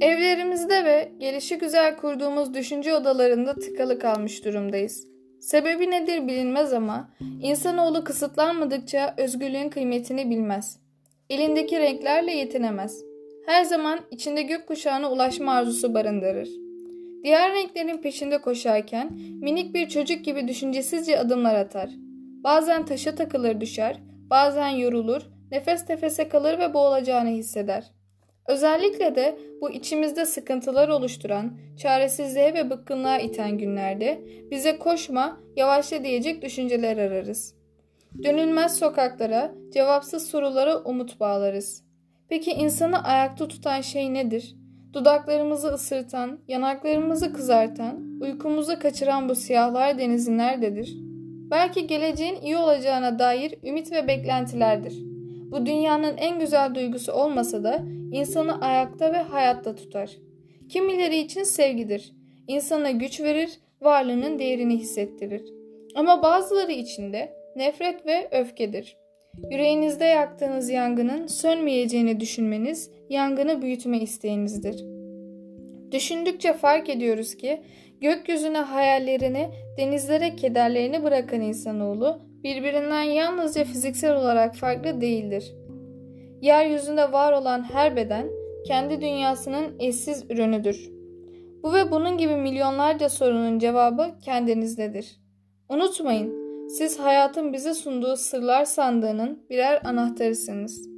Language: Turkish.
Evlerimizde ve gelişi güzel kurduğumuz düşünce odalarında tıkalı kalmış durumdayız. Sebebi nedir bilinmez ama insanoğlu kısıtlanmadıkça özgürlüğün kıymetini bilmez. Elindeki renklerle yetinemez. Her zaman içinde gökkuşağına ulaşma arzusu barındırır. Diğer renklerin peşinde koşarken minik bir çocuk gibi düşüncesizce adımlar atar. Bazen taşa takılır düşer, bazen yorulur, nefes nefese kalır ve boğulacağını hisseder. Özellikle de bu içimizde sıkıntılar oluşturan, çaresizliğe ve bıkkınlığa iten günlerde bize koşma, yavaşla diyecek düşünceler ararız. Dönülmez sokaklara, cevapsız sorulara umut bağlarız. Peki insanı ayakta tutan şey nedir? Dudaklarımızı ısırtan, yanaklarımızı kızartan, uykumuzu kaçıran bu siyahlar denizi nerededir? Belki geleceğin iyi olacağına dair ümit ve beklentilerdir. Bu dünyanın en güzel duygusu olmasa da insanı ayakta ve hayatta tutar. Kimileri için sevgidir. İnsana güç verir, varlığının değerini hissettirir. Ama bazıları için de nefret ve öfkedir. Yüreğinizde yaktığınız yangının sönmeyeceğini düşünmeniz yangını büyütme isteğinizdir. Düşündükçe fark ediyoruz ki gökyüzüne hayallerini, denizlere kederlerini bırakan insanoğlu birbirinden yalnızca fiziksel olarak farklı değildir. Yeryüzünde var olan her beden kendi dünyasının eşsiz ürünüdür. Bu ve bunun gibi milyonlarca sorunun cevabı kendinizdedir. Unutmayın, siz hayatın bize sunduğu sırlar sandığının birer anahtarısınız.''